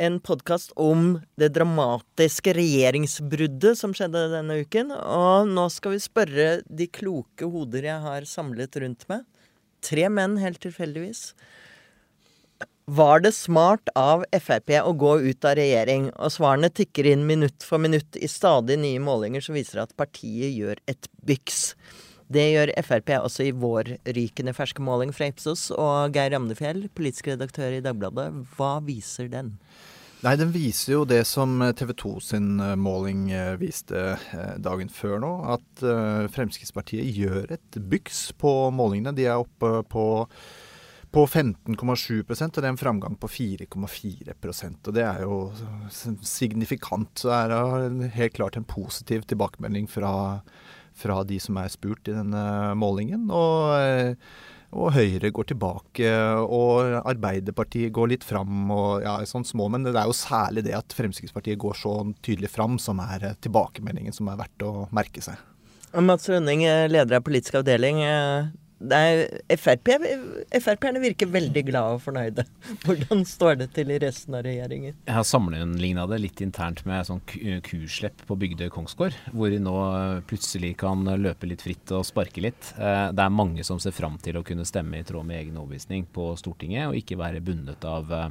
en podkast om det dramatiske regjeringsbruddet som skjedde denne uken. Og nå skal vi spørre de kloke hoder jeg har samlet rundt meg. Tre menn, helt tilfeldigvis. Var det smart av Frp å gå ut av regjering? Og svarene tikker inn minutt for minutt i stadig nye målinger som viser at partiet gjør et byks. Det gjør Frp også i vår rykende ferske måling fra Ipsos. Og Geir Ramnefjell, politisk redaktør i Dagbladet, hva viser den? Nei, den viser jo det som TV 2 sin eh, måling eh, viste eh, dagen før nå. At Fremskrittspartiet gjør et byks på målingene. De er oppe på, på 15,7 og det er en framgang på 4,4% Og det er jo signifikant. Så det helt klart en positiv tilbakemelding fra, fra de som er spurt i denne målingen. Og eh, og Høyre går tilbake, og Arbeiderpartiet går litt fram. og ja, sånn små, Men det er jo særlig det at Fremskrittspartiet går så tydelig fram, som er eh, tilbakemeldingen som er verdt å merke seg. Mats Rønning, eh, leder av politisk avdeling. Er Frp, Frp-erne virker veldig glade og fornøyde. Hvordan står det til i resten av regjeringen? Jeg har sammenligna det litt internt med sånn kuslepp på Bygdøy Kongsgård, hvor de nå plutselig kan løpe litt fritt og sparke litt. Eh, Det er mange som ser fram til å kunne stemme i tråd med egen overbevisning på Stortinget, og ikke være bundet av, eh,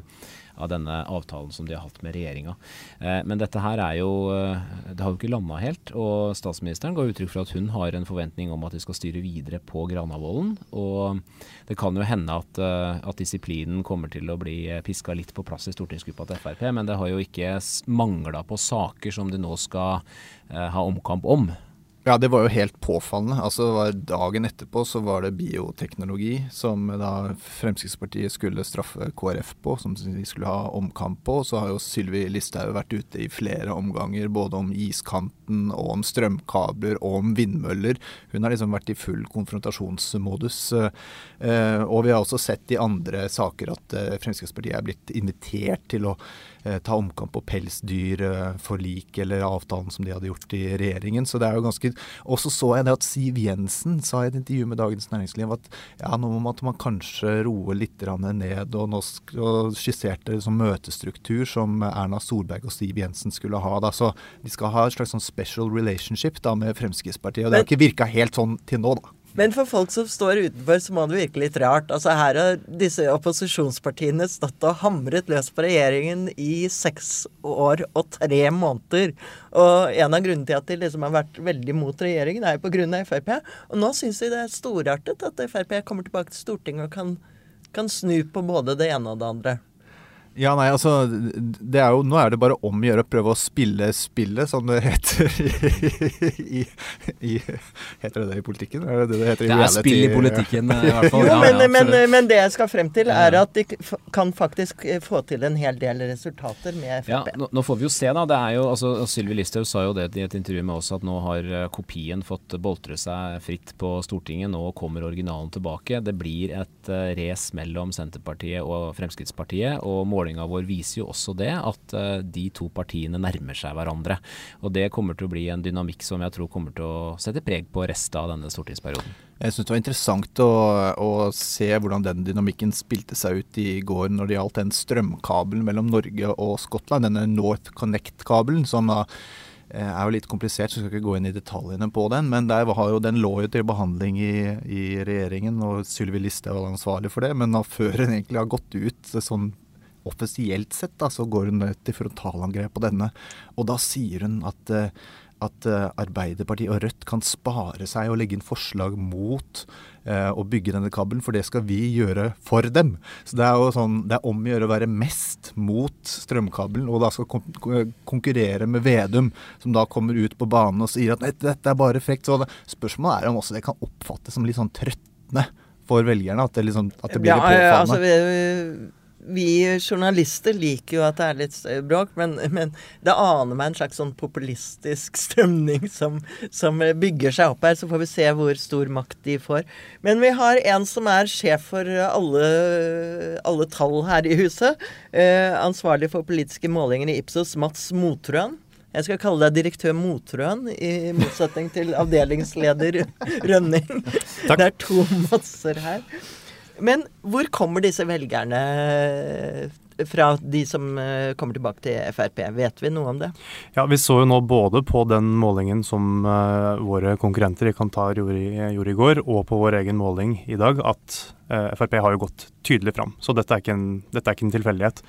av denne avtalen som de har hatt med regjeringa. Eh, Men dette her er jo eh, Det har jo ikke landa helt, og statsministeren ga uttrykk for at hun har en forventning om at de skal styre videre på Granavolden. Og det kan jo hende at, eh, at disiplinen kommer til å bli piska litt på plass i stortingsgruppa til Frp, men det har jo ikke mangla på saker som de nå skal ha omkamp om. Ja, det var jo helt påfallende. Altså, Dagen etterpå så var det bioteknologi som da Fremskrittspartiet skulle straffe KrF på, som de skulle ha omkamp på. Så har jo Sylvi Listhaug vært ute i flere omganger, både om iskanten og om strømkabler og om vindmøller. Hun har liksom vært i full konfrontasjonsmodus. Eh, og vi har også sett i andre saker at eh, Fremskrittspartiet er blitt invitert til å eh, ta omkamp på pelsdyrforlik eller avtalen som de hadde gjort i regjeringen. Så det er jo ganske Og så så jeg det at Siv Jensen sa i et intervju med Dagens Næringsliv at ja, nå må man kanskje roe litt ned, og, norsk, og skisserte som møtestruktur som Erna Solberg og Siv Jensen skulle ha. Da. Så de skal ha et slags sånn special relationship da med Fremskrittspartiet. Og det har ikke virka helt sånn til nå, da. Men for folk som står utenfor, så må det virke litt rart. Altså Her har disse opposisjonspartiene stått og hamret løs på regjeringen i seks år og tre måneder. Og en av grunnene til at de liksom har vært veldig mot regjeringen, er jo av Frp. Og nå syns de det er storartet at Frp kommer tilbake til Stortinget og kan, kan snu på både det ene og det andre. Ja, nei, altså det er jo, Nå er det bare om å gjøre å prøve å spille spillet, som det heter i, i Heter det det i politikken? Er det det det heter i Det er spill i politikken, i hvert fall. Jo, men, ja, men, men det jeg skal frem til, er at de kan faktisk eh, få til en hel del resultater med Ja, nå, nå får vi jo se, da. Det er jo, altså, Sylvi Listhaug sa jo det i et intervju med oss, at nå har eh, kopien fått boltre seg fritt på Stortinget. Nå kommer originalen tilbake. Det blir et uh, race mellom Senterpartiet og Fremskrittspartiet. Og målinga vår viser jo også det, at eh, de to partiene nærmer seg hverandre. Og det kommer til å bli en dynamikk som jeg tror kommer til å sette preg på resten av denne stortingsperioden. Jeg syns det var interessant å, å se hvordan den dynamikken spilte seg ut i går når det gjaldt den strømkabelen mellom Norge og Skottland, denne North Connect-kabelen, som da eh, er jo litt komplisert, så jeg skal ikke gå inn i detaljene på den. Men jo, den lå jo til behandling i, i regjeringen, og Sylvi Listhaug var ansvarlig for det. Men før den egentlig har gått ut sånn offisielt sett, da, så går hun til frontalangrep på denne. Og da sier hun at eh, at eh, Arbeiderpartiet og Rødt kan spare seg og legge inn forslag mot eh, å bygge denne kabelen, for det skal vi gjøre for dem. Så det er jo sånn, det er om å gjøre å være mest mot strømkabelen, og da skal kon konkurrere med Vedum, som da kommer ut på banen og sier at "Nei, dette er bare frekt. Så spørsmålet er om også det kan oppfattes som litt sånn trøttende for velgerne, at det, liksom, at det blir litt Ja, påfallende. altså, vi- journalister liker jo at det er litt bråk, men, men det aner meg en slags sånn populistisk strømning som, som, bygger seg opp her. Så får vi se hvor stor makt de får. Men vi har en som er sjef for alle, alle tall her i huset. Eh, ansvarlig for politiske målinger i Ipsos, Mats Motrøen. Jeg skal kalle deg direktør Motrøen, i motsetning til avdelingsleder Rønning. Takk. Det er to Matser her. Men hvor kommer disse velgerne fra de som eh, kommer tilbake til Frp? Vet vi noe om det? Ja, Vi så jo nå både på den målingen som uh, våre konkurrenter i Kantar gjorde, gjorde, i går, og på vår egen måling i dag, at Frp har jo gått tydelig fram. Så dette er ikke en, er ikke en tilfeldighet.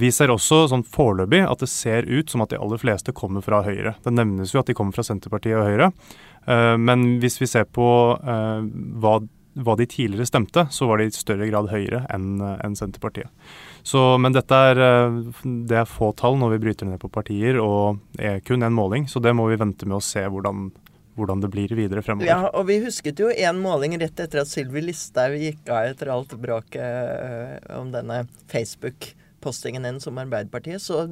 Vi ser også sånn foreløpig at det ser ut som at de aller fleste kommer fra Høyre. Det nevnes jo at de kommer fra Senterpartiet og Høyre. Men hvis vi ser på hva hva de tidligere stemte, så var de i større grad høyere enn en Senterpartiet. Så, men dette er, eh, det er få tall når vi bryter ned på partier, og er kun en måling. Så det må vi vente med å se hvordan, hvordan det blir videre fremover. Ja, og vi husket jo en måling rett etter at Sylvi Listhaug gikk av etter alt bråket øh, om denne Facebook-postingen hennes om Arbeiderpartiet. Så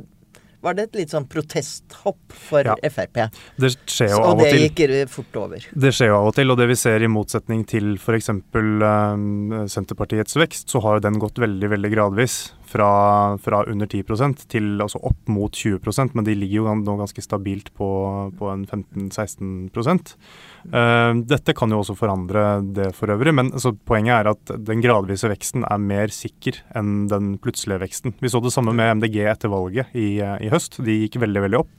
var det et litt sånn protesthopp for ja, Frp. Det skjer jo av og til. Og det gikk fort over. Det skjer jo av og til, og det vi ser i motsetning til f.eks. Um, Senterpartiets vekst, så har jo den gått veldig, veldig gradvis. Fra, fra under 10% til altså opp mot 20% men de ligger jo nå ganske stabilt på, på en 15-16 Uh, dette kan jo også forandre det for øvrig, men altså, poenget er at den gradvise veksten er mer sikker enn den plutselige veksten. Vi så det samme med MDG etter valget i, i høst. De gikk veldig veldig opp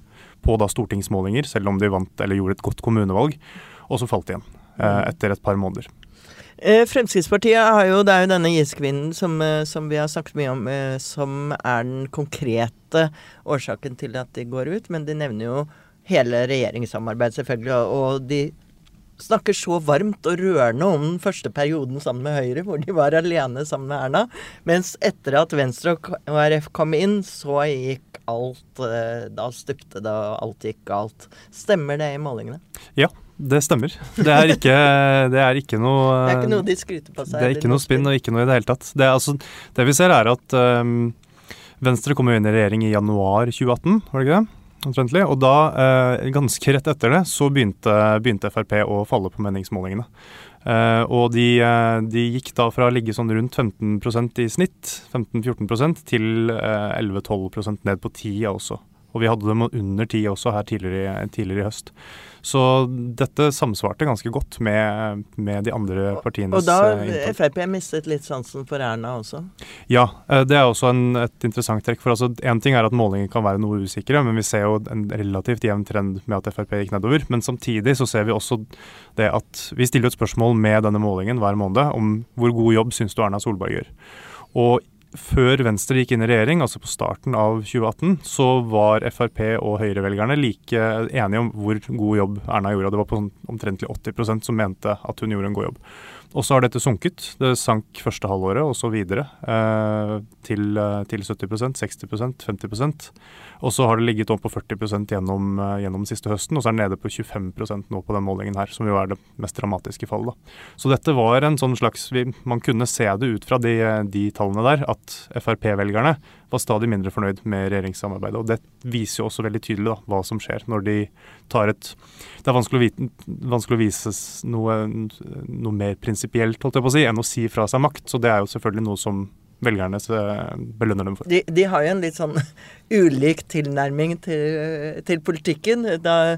på da stortingsmålinger, selv om de vant eller gjorde et godt kommunevalg, og så falt de igjen uh, etter et par måneder. Eh, Fremskrittspartiet har jo, det er jo denne giskvinnen som, som, vi har snakket mye om, som er den konkrete årsaken til at de går ut. Men de nevner jo hele regjeringssamarbeidet, selvfølgelig. Og de snakker så varmt og rørende om den første perioden sammen med Høyre, hvor de var alene sammen med Erna. Mens etter at Venstre og KrF kom inn, så gikk alt eh, Da stupte det, og alt gikk galt. Stemmer det i målingene? Ja, det stemmer. Det er ikke, det er ikke noe Det er ikke noe de skryter på seg? Det er ikke noe spinn og ikke noe i det hele tatt. Det, altså, det vi ser er at um, Venstre kom jo inn i regjering i januar 2018, var det ikke det? omtrentlig. Og da, uh, ganske rett etter det, så begynte, begynte Frp å falle på meningsmålingene. Uh, og de, uh, de, gikk da fra å ligge sånn rundt 15% i snitt, 15-14 til uh, 11-12% ned på 10 også. Og vi hadde dem under ti også her tidligere, tidligere i høst. Så dette samsvarte ganske godt med, med de andre partienes Og da uh, Frp mistet litt sansen for Erna også? Ja, uh, det er også en, et interessant trekk. For altså, Én ting er at målinger kan være noe usikre, men vi ser jo en relativt jevn trend med at Frp gikk nedover. Men samtidig så ser vi også det at vi stiller et spørsmål med denne målingen hver måned om hvor god jobb syns du Erna Solberg gjør. Og før Venstre gikk inn i regjering, altså på starten av 2018, så var Frp og Høyre-velgerne like enige om hvor god jobb Erna gjorde. Det var på sånn omtrentlig 80% som mente at hun gjorde en god jobb. Og så har dette sunket. Det sank første halvåret og så videre eh, til, eh, til 70% 60% 50% Og så har det ligget opp på 40 gjennom, eh, gjennom siste høsten, og så er det nede på 25% nå på den målingen her, som jo er det mest dramatiske fallet. Så dette var en sånn slags Man kunne se det ut fra de, de tallene der, at Frp-velgerne var stadig mindre fornøyd med regjeringssamarbeidet. Og det viser jo også veldig tydelig da, hva som skjer når de tar et Det er vanskelig å, vite, vanskelig å vise noe, noe mer prinsipielt, holdt jeg på å si, enn å si fra seg makt. Så det er jo selvfølgelig noe som velgerne belønner dem for. De, de, har jo en litt sånn ulik tilnærming til, til politikken. Da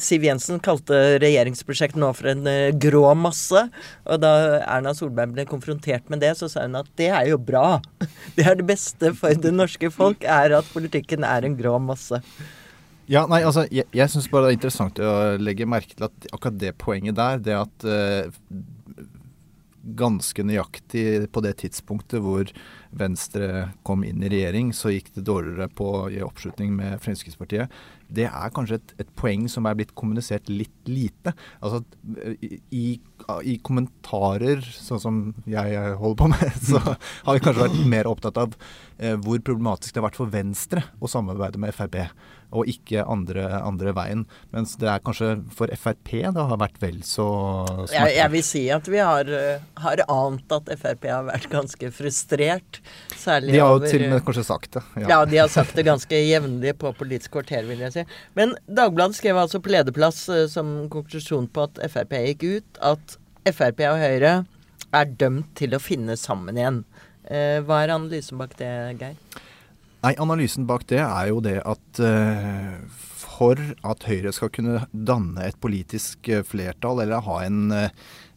Siv Jensen kalte regjeringsprosjektet nå for en uh, grå masse. Og da Erna Solberg ble konfrontert med det, så sa hun at det er jo bra. Det er det beste for det norske folk, er at politikken er en grå masse. Ja, nei, altså, Jeg, jeg syns bare det er interessant å legge merke til at akkurat det poenget der, det at uh, ganske nøyaktig på det tidspunktet hvor Venstre kom inn i regjering, så gikk det dårligere på, i oppslutning med Fremskrittspartiet. Det er kanskje et, et poeng som er blitt kommunisert litt lite. Altså i, i, kommentarer, sånn som jeg holder på med, så har vi kanskje vært mer opptatt av eh, hvor problematisk det har vært for Venstre å samarbeide med Frp. og ikke andre, andre veien. Mens det er kanskje for Frp det har vært vel så. Jeg, jeg vil si at vi har, eh, har ant at Frp har vært ganske frustrert. Særlig De har jo over til og med kanskje sagt det. Ja. de har sagt det ganske jevnlig på Politisk kvarter, vil jeg si. Men Dagbladet skrev altså på lederplass eh, som konklusjon på at Frp gikk ut, at Frp og Høyre er dømt til å finne sammen igjen. Eh, hva er analysen bak det, Geir? Nei, Analysen bak det er jo det at uh, for at Høyre skal kunne danne et politisk uh, flertall, eller ha en,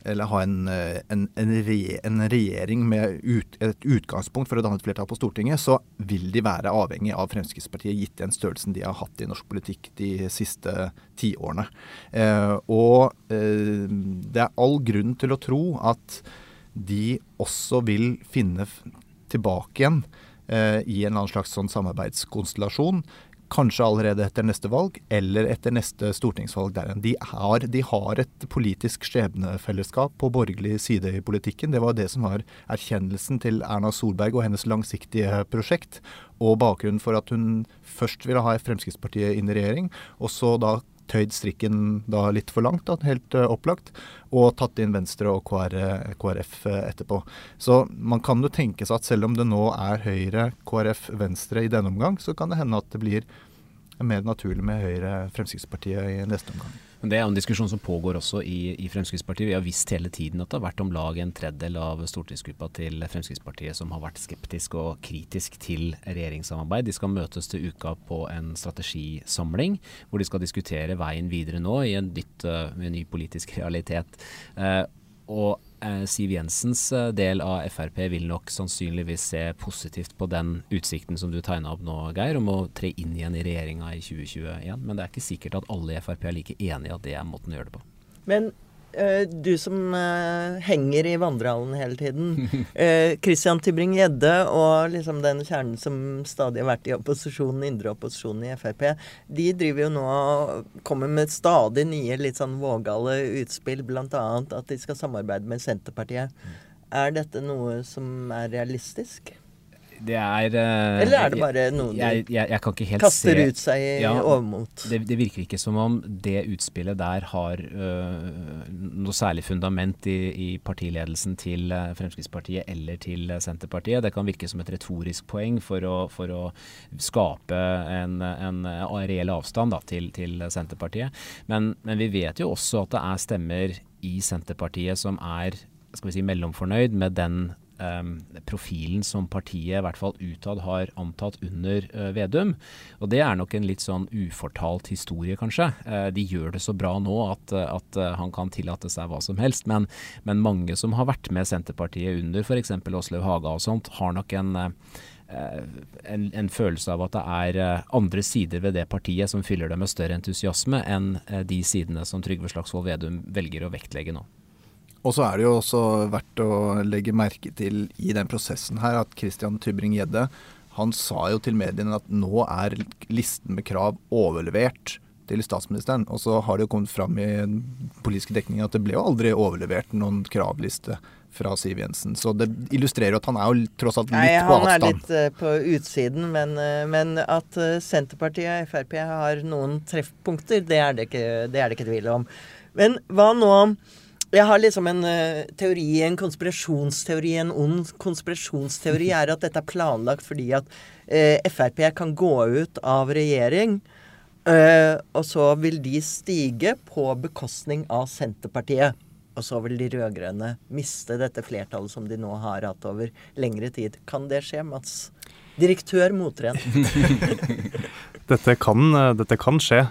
eller ha en, en, en, re, en regjering med ut, et utgangspunkt for å danne et flertall på Stortinget, så vil de være avhengig av Fremskrittspartiet, gitt den størrelsen de har hatt i norsk politikk de siste tiårene. og det er all grunn til å tro at de også vil finne tilbake igjen eh, i en annen slags sånn samarbeidskonstellasjon. Kanskje allerede etter neste valg, eller etter neste stortingsvalg der De, De, de, har et politisk skjebnefellesskap på borgerlig side i politikken. Det var det som var erkjennelsen til Erna Solberg og hennes langsiktige prosjekt. Og bakgrunnen for at hun først ville ha Fremskrittspartiet inn i regjering, og så da tøyd strikken da litt for langt, da, helt uh, opplagt, og tatt inn Venstre og KR, KrF uh, etterpå. Så man kan jo tenke seg at selv om det nå er Høyre, KrF, Venstre i denne omgang, så kan det hende at det blir mer naturlig med Høyre, Fremskrittspartiet i neste omgang. Men Det er en diskusjon som pågår også i, i, Fremskrittspartiet. Vi har visst hele tiden at det har vært om lag en tredjedel av stortingsgruppa til Fremskrittspartiet som har vært skeptisk og kritisk til regjeringssamarbeid. De skal møtes til uka på en strategisamling hvor de skal diskutere veien videre nå i en, nytt, uh, en ny politisk realitet. Uh, og eh, Siv Jensens eh, del av Frp vil nok sannsynligvis se positivt på den utsikten som du tegna opp nå, Geir, om å tre inn igjen i regjeringa i 2021. Men det er ikke sikkert at alle i Frp er like enig i at det er måten å gjøre det på. Men du som uh, henger i vandrehallen hele tiden. Uh, Christian Tybring-Gjedde og liksom den kjernen som stadig har vært i opposisjonen, indre opposisjonen i Frp, de driver jo nå og kommer med stadig nye litt sånn vågale utspill, bl.a. at de skal samarbeide med Senterpartiet. Mm. Er dette noe som er realistisk? Det er uh, Eller er det bare noen jeg, jeg, jeg kan ikke helt kaster se, ut seg i ja, overmot? Det, det, virker ikke som om det utspillet der har uh, noe særlig fundament i, i partiledelsen til uh, Fremskrittspartiet eller til Senterpartiet. Det kan virke som et retorisk poeng for å, for å skape en, en, reell avstand da, til, til, Senterpartiet. Men, men vi vet jo også at det er stemmer i Senterpartiet som er skal vi si, mellomfornøyd med den profilen som partiet, i hvert fall utad, har antatt under uh, Vedum. Og det er nok en litt sånn ufortalt historie, kanskje. Uh, de gjør det så bra nå at, at uh, han kan tillate seg hva som helst. Men, men, mange som har vært med Senterpartiet under f.eks. Åslaug Haga og sånt, har nok en en, en, følelse av at det er andre sider ved det partiet som fyller det med større entusiasme enn de sidene som Trygve Slagsvold Vedum velger å vektlegge nå. Og så er det jo også verdt å legge merke til i den prosessen her at Christian Tybring-Gjedde han sa jo til mediene at nå er listen med krav overlevert til statsministeren. Og så har det jo kommet fram i den politiske dekningen at det ble jo aldri overlevert noen kravliste fra Siv Jensen. Så det illustrerer jo at han er jo tross alt litt Nei, på avstand. Han er litt uh, på utsiden, men, uh, men at uh, Senterpartiet og Frp har noen treffpunkter, det er det ikke, det er det ikke tvil om. Men hva nå om jeg har liksom en uh, teori, en konspirasjonsteori, en ond konspirasjonsteori er at dette er planlagt fordi at uh, Frp kan gå ut av regjering, uh, og så vil de stige på bekostning av Senterpartiet. Og så vil de rød-grønne miste dette flertallet som de nå har hatt over lengre tid. Kan det skje, Mats? Direktør Motren. dette, kan, dette kan skje.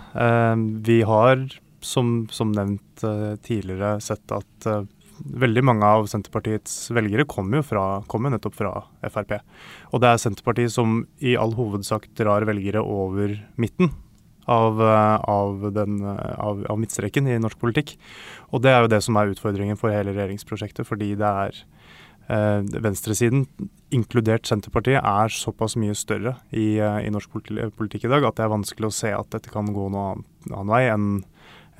vi har som, som nevnt uh, tidligere, sett at uh, veldig mange av Senterpartiets velgere kommer jo fra, kommer nettopp fra Frp. Og det er Senterpartiet som i all hovedsak drar velgere over midten av, uh, av, den, av, av, midtstreken i norsk politikk. Og det er jo det som er utfordringen for hele regjeringsprosjektet, fordi det er venstresiden, inkludert Senterpartiet, er såpass mye større i, i norsk politikk i dag at det er vanskelig å se at dette kan gå noen annen, annen vei enn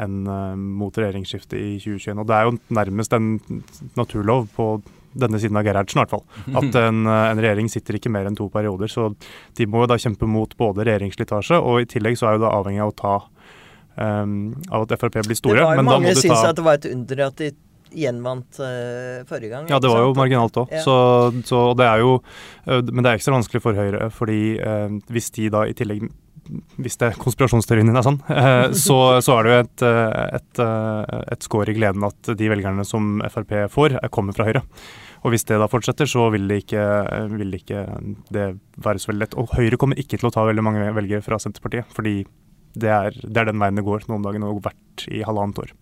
enn uh, mot regjeringsskiftet i 2021. Og Det er jo nærmest en naturlov på denne siden av Gerhardsen, i hvert fall. At en, en, regjering sitter ikke mer enn to perioder. Så de må jo da kjempe mot både regjeringsslitasje, og i tillegg så er jo da avhengig av å ta um, av at Frp blir store. Det var jo mange som syntes ta... at det var et under at de gjenvant uh, forrige gang. Ja, det var jo marginalt òg. Ja. Så, så, det er jo uh, Men det er ekstra vanskelig for Høyre, fordi uh, hvis de da i tillegg hvis det konspirasjonsteorien din er sånn, så, så, er det jo et, et, et skår i gleden at de velgerne som Frp får, kommer fra Høyre. Og hvis det da fortsetter, så vil det ikke, vil det, ikke det være så veldig lett. Og Høyre kommer ikke til å ta veldig mange velgere fra Senterpartiet, fordi det er, det er den veien det går nå om dagen og vært i halvannet år.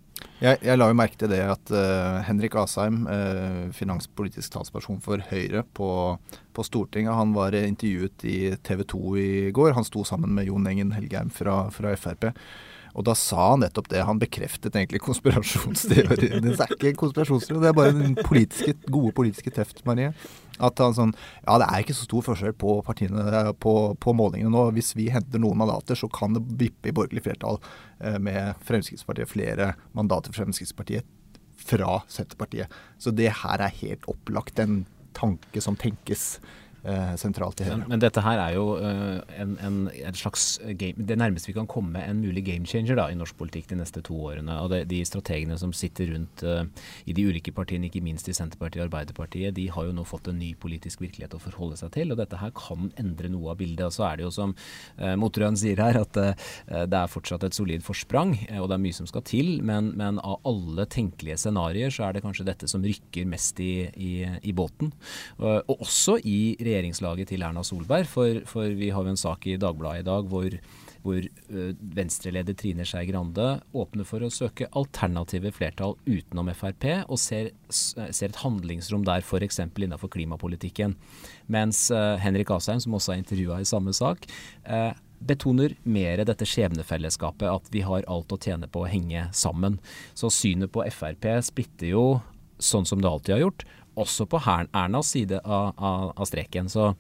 Jeg, jeg, la jo merke til det at uh, Henrik Asheim, uh, finanspolitisk talsperson for Høyre på, på, Stortinget, han var intervjuet i TV 2 i går. Han sto sammen med Jon Engen Helgheim fra, fra Frp. Og da sa han nettopp det. Han bekreftet egentlig konspirasjonsteorien. Det er ikke en konspirasjonsteori, det er bare den politiske, gode politiske teft, Marie. At han sånn Ja, det er ikke så stor forskjell på partiene på, på målingene nå. Hvis vi henter noen mandater, så kan det vippe i borgerlig flertall eh, med Fremskrittspartiet. Flere mandater for Fremskrittspartiet fra Senterpartiet. Så det her er helt opplagt en tanke som tenkes sentralt i Høyre. Men, men, dette her er jo uh, en, en, en, slags game, det nærmeste vi kan komme en mulig game changer da, i norsk politikk de neste to årene. Og det, De strategene som sitter rundt uh, i de ulike partiene, ikke minst i Senterpartiet og Arbeiderpartiet, de har jo nå fått en ny politisk virkelighet å forholde seg til. og Dette her kan endre noe av bildet. og Så er det jo som Motorøen sier her, at det er fortsatt et solid forsprang, og det er mye som skal til. Men, men av alle tenkelige scenarioer så er det kanskje dette som rykker mest i, i, i båten. og også i regjeringen regjeringslaget til Erna Solberg. For, for vi har jo en sak i Dagbladet i dag hvor, hvor venstreleder Venstre-leder Trine Skei Grande åpner for å søke alternative flertall utenom Frp, og ser, ser et handlingsrom der f.eks. innenfor klimapolitikken. Mens uh, Henrik Asheim, som også er intervjua i samme sak, betoner mer dette skjebnefellesskapet, at vi har alt å tjene på å henge sammen. Så synet på Frp splitter jo sånn som det alltid har gjort også på Ernas side av, av, av streken. Så,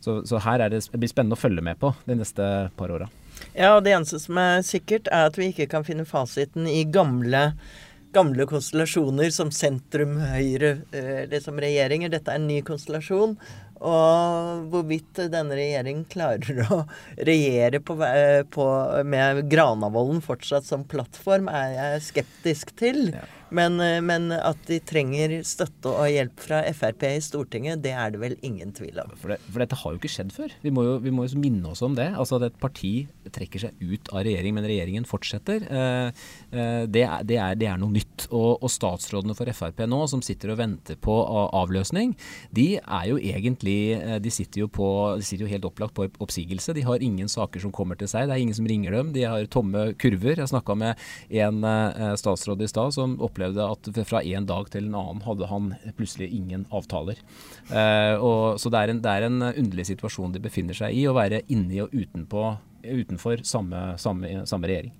så, så, her er det, det blir spennende å følge med på de neste par åra. Ja, og det eneste som er sikkert, er at vi ikke kan finne fasiten i gamle gamle konstellasjoner som sentrum-høyre eh, liksom. Dette er en ny konstellasjon. Og hvorvidt denne regjeringen klarer å regjere på, på, med Granavolden fortsatt som plattform, er jeg skeptisk til. Ja. Men, eh, men, at de trenger støtte og hjelp fra Frp i Stortinget, det er det vel ingen tvil om. For, det, for dette har jo ikke skjedd før. Vi må jo, vi må jo minne oss om det. Altså at et parti trekker seg ut av regjering, men regjeringen fortsetter. Eh, eh, det, er, det, er, det, er, noe nytt. Og, og, statsrådene for Frp nå, som sitter og venter på avløsning, de er jo egentlig eh, De sitter jo, på, de sitter jo helt opplagt på oppsigelse. De har ingen saker som kommer til seg. Det er ingen som ringer dem. De har tomme kurver. Jeg snakka med en statsråd i stad som opp opplevde at fra en dag til en annen hadde han plutselig ingen avtaler. Eh, og, så det er, en, det er, en, underlig situasjon de befinner seg i, å være inni og utenpå, utenfor samme, samme, samme regjering.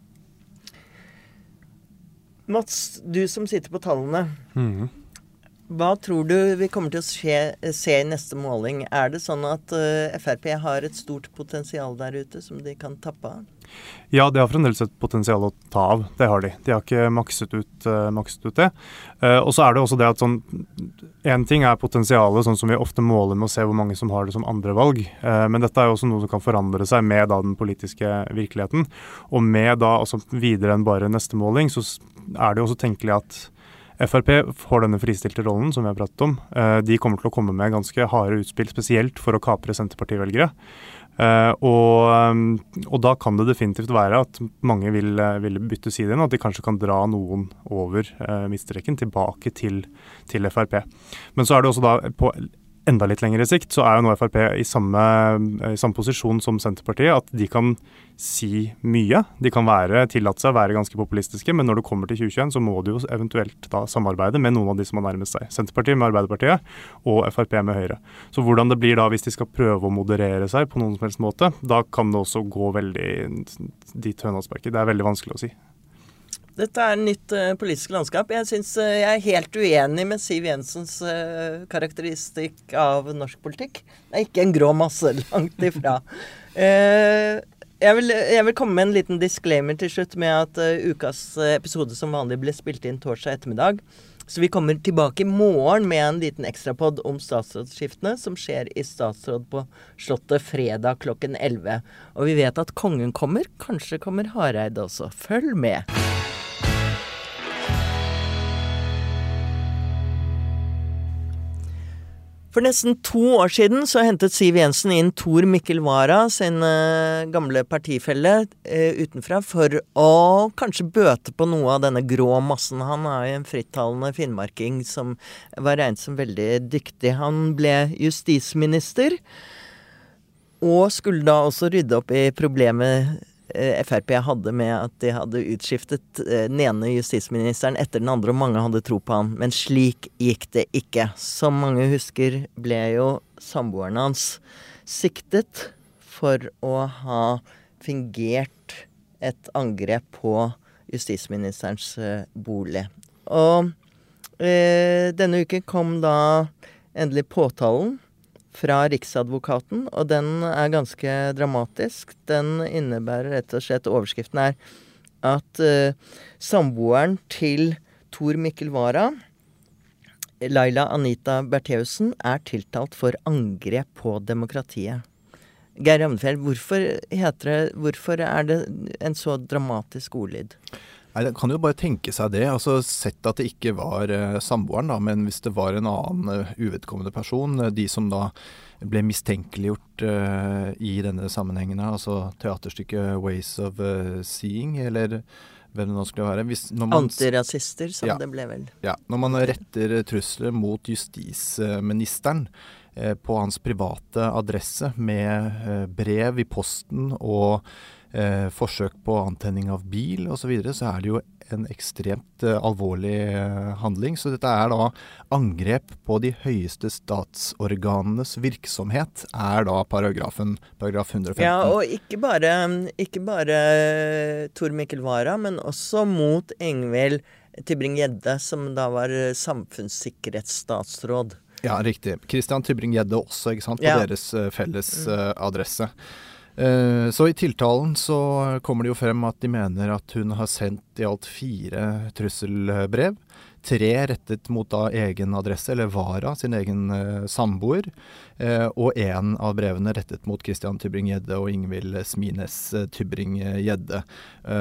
Mats, du som sitter på tallene. Mm. Hva tror du vi kommer til å se, se, i neste måling? Er det sånn at uh, Frp har et stort potensial der ute som de kan tappe av? Ja, de har fremdeles et potensial å ta av. Det har de. De har ikke makset ut, uh, makset ut det. Uh, og så er det også det at sånn Én ting er potensialet, sånn som vi ofte måler med å se hvor mange som har det som andrevalg. Uh, men dette er jo også noe som kan forandre seg med da den politiske virkeligheten. Og med da altså videre enn bare neste måling, så er det jo også tenkelig at Frp får denne fristilte rollen som vi har pratet om. De kommer til å komme med ganske harde utspill, spesielt for å kapre Senterparti-velgere. Uh, og, um, og, da kan det definitivt være at mange vil, vil bytte side igjen, at de kanskje kan dra noen over midtstreken tilbake til, til, Frp. Men så er det også da på enda litt lengre sikt, så er jo nå Frp i samme, i samme, posisjon som Senterpartiet. At de kan si mye. De kan være, tillate seg å være ganske populistiske, men når det kommer til 2021, så må de jo eventuelt da samarbeide med noen av de som har nærmest seg. Senterpartiet med Arbeiderpartiet og Frp med Høyre. Så hvordan det blir da hvis de skal prøve å moderere seg på noen som helst måte, da kan det også gå veldig dit høna. Det er veldig vanskelig å si. Dette er nytt uh, politisk landskap. Jeg, synes, uh, jeg er helt uenig med Siv Jensens uh, karakteristikk av norsk politikk. Det er ikke en grå masse, langt ifra. Jeg vil, jeg vil, komme med en liten disclaimer til slutt med at ukas episode som vanlig ble spilt inn torsdag ettermiddag. Så vi kommer tilbake i morgen med en liten ekstrapod om statsrådsskiftene som skjer i statsråd på Slottet fredag klokken 11. Og vi vet at kongen kommer. Kanskje kommer Hareide også. Følg med. For nesten to år siden så hentet Siv Jensen inn Tor Mikkel Wara, sin uh, gamle partifelle, uh, utenfra for å kanskje bøte på noe av denne grå massen. Han er jo en frittalende finnmarking som var regnet som veldig dyktig. Han ble justisminister, og skulle da også rydde opp i problemet Eh, Frp hadde med at de hadde utskiftet eh, den ene justisministeren etter den andre, og mange hadde tro på han. Men slik gikk det ikke. Som mange husker, ble jo samboeren hans siktet for å ha fingert et angrep på justisministerens eh, bolig. Og øh, denne uken kom da endelig påtalen fra Riksadvokaten, og den er ganske dramatisk. Den innebærer rett og slett Overskriften er at uh, samboeren til Tor Mikkel Wara, Laila Anita Bertheussen, er tiltalt for angrep på demokratiet. Geir Ravnefjell, hvorfor, hvorfor er det en så dramatisk ordlyd? Nei, Det kan jo bare tenke seg det. altså Sett at det ikke var uh, samboeren, da, men hvis det var en annen uh, uvedkommende person, uh, de som da ble mistenkeliggjort i denne sammenhengen, altså teaterstykket 'Ways of Seeing', eller hvem det nå skulle være. Hvis, man, Antirasister, som ja, det ble vel. Ja. Når man retter trusler mot justisministeren på hans private adresse med brev i posten og eh, forsøk på antenning av bil osv., så, videre, så er det jo en ekstremt eh, alvorlig eh, handling. Så dette er da angrep på de høyeste statsorganenes virksomhet, er da paragrafen, paragraf 115. Ja, og ikke bare, ikke bare Tor Mikkel Wara, men også mot Engvild Tybring-Gjedde, som da var samfunnssikkerhetsstatsråd. Ja, riktig. Christian Tybring-Gjedde også, ikke sant, på ja. deres uh, felles uh, adresse. Eh, så i tiltalen så kommer det jo frem at de mener at hun har sendt i alt fire trusselbrev. Tre rettet mot da egen adresse, eller Vara, sin egen eh, samboer. Eh, og én av brevene rettet mot Christian Tybring-Gjedde og Ingvild Smines uh, Tybring-Gjedde.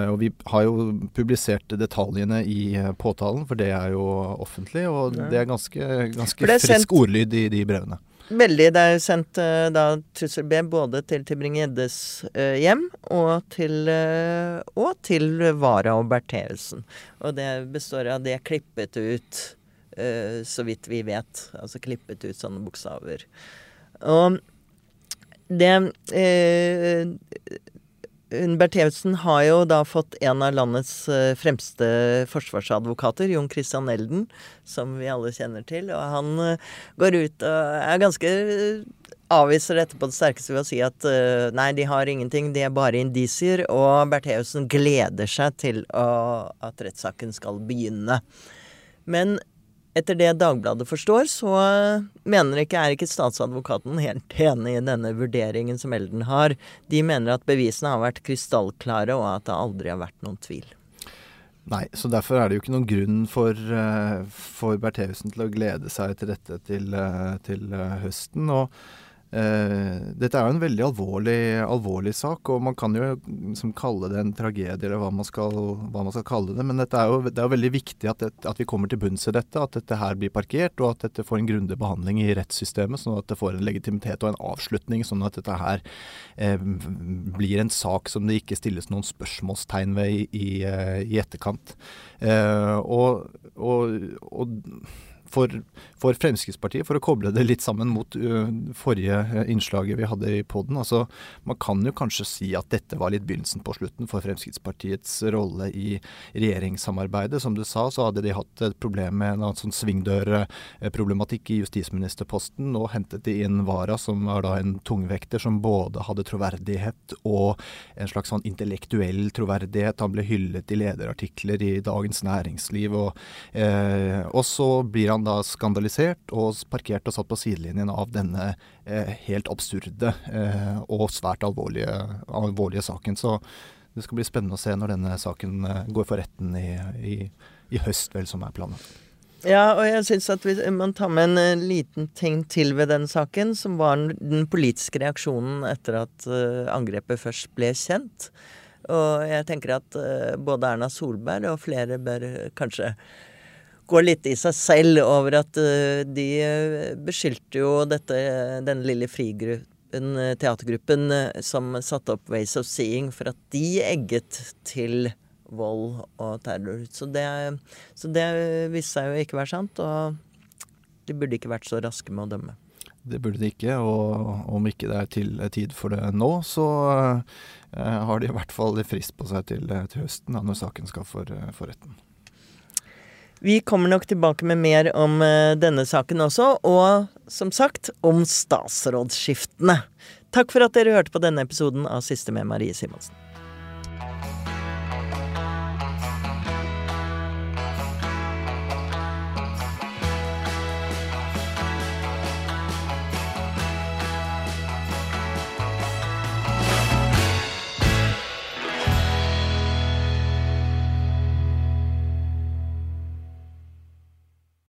og vi har jo publisert detaljene i påtalen, for det er jo offentlig. Og ja. det er ganske, ganske frisk ordlyd i de brevene. Veldig. Det er jo sendt uh, da trusselbrev både til Tybring-Gjeddes uh, hjem og til, uh, og til Vara og Bertheussen. Og det består av det klippet ut, så vidt vi vet. Altså klippet ut sånne bokstaver. Og det Bertheussen har jo da fått en av landets eh, fremste forsvarsadvokater, Jon Christian Elden, som vi alle kjenner til. Og han eh, går ut og er ganske eh, avviser dette på det sterkeste ved å si at nei, de har ingenting, de er bare indisier. Og Bertheussen gleder seg til å, at rettssaken skal begynne. Men etter det Dagbladet forstår, så mener ikke, er ikke statsadvokaten helt enig i denne vurderingen som Elden har. De mener at bevisene har vært krystallklare, og at det aldri har vært noen tvil. Nei, så derfor er det jo ikke noen grunn for, uh, for Bertheussen til å glede seg til dette til, uh, til høsten. og dette er jo en veldig alvorlig, alvorlig, sak, og man kan jo liksom kalle det en tragedie, eller hva man skal, hva man skal kalle det. Men er jo, det er jo veldig viktig at, det, at, vi kommer til bunns i dette, at dette her blir parkert, og at dette får en grundig behandling i rettssystemet, sånn at det får en legitimitet og en avslutning, sånn at dette her eh, blir en sak som det ikke stilles noen spørsmålstegn ved i, i, uh, i etterkant. og, og, og for, for, Fremskrittspartiet, for å koble det litt sammen mot uh, forrige innslaget vi hadde i poden. Altså, man kan jo kanskje si at dette var litt begynnelsen på slutten for Fremskrittspartiets rolle i regjeringssamarbeidet. Som du sa, så hadde de hatt et problem med en sånn svingdørproblematikk i justisministerposten. Nå hentet de inn Vara, som var da en tungvekter som både hadde troverdighet og en slags sånn intellektuell troverdighet. Han ble hyllet i lederartikler i Dagens Næringsliv. Og, eh, og så blir han da skandalisert og parkert og satt på sidelinjen av denne eh, helt absurde eh, og svært alvorlige, alvorlige, saken. Så det skal bli spennende å se når denne saken eh, går for retten i, i, i høst, vel, som er planen. Ja, og jeg syns at hvis man tar med en uh, liten ting til ved den saken, som var den politiske reaksjonen etter at uh, angrepet først ble kjent. Og jeg tenker at både Erna Solberg og flere bør kanskje gå litt i seg selv over at uh, de uh, beskyldte jo dette, denne lille frigruppen, teatergruppen, som satte opp Ways of Seeing, for at de egget til vold og terror. Så det, så det viste seg jo ikke være sant, og de burde ikke vært så raske med å dømme. Det burde de ikke, og om ikke det er til tid for det nå, så har de i hvert fall frist på seg til, til høsten, da, når saken skal for, for, retten. Vi kommer nok tilbake med mer om uh, denne saken også, og som sagt om statsrådsskiftene. Takk for at dere hørte på denne episoden av Siste med Marie Simonsen.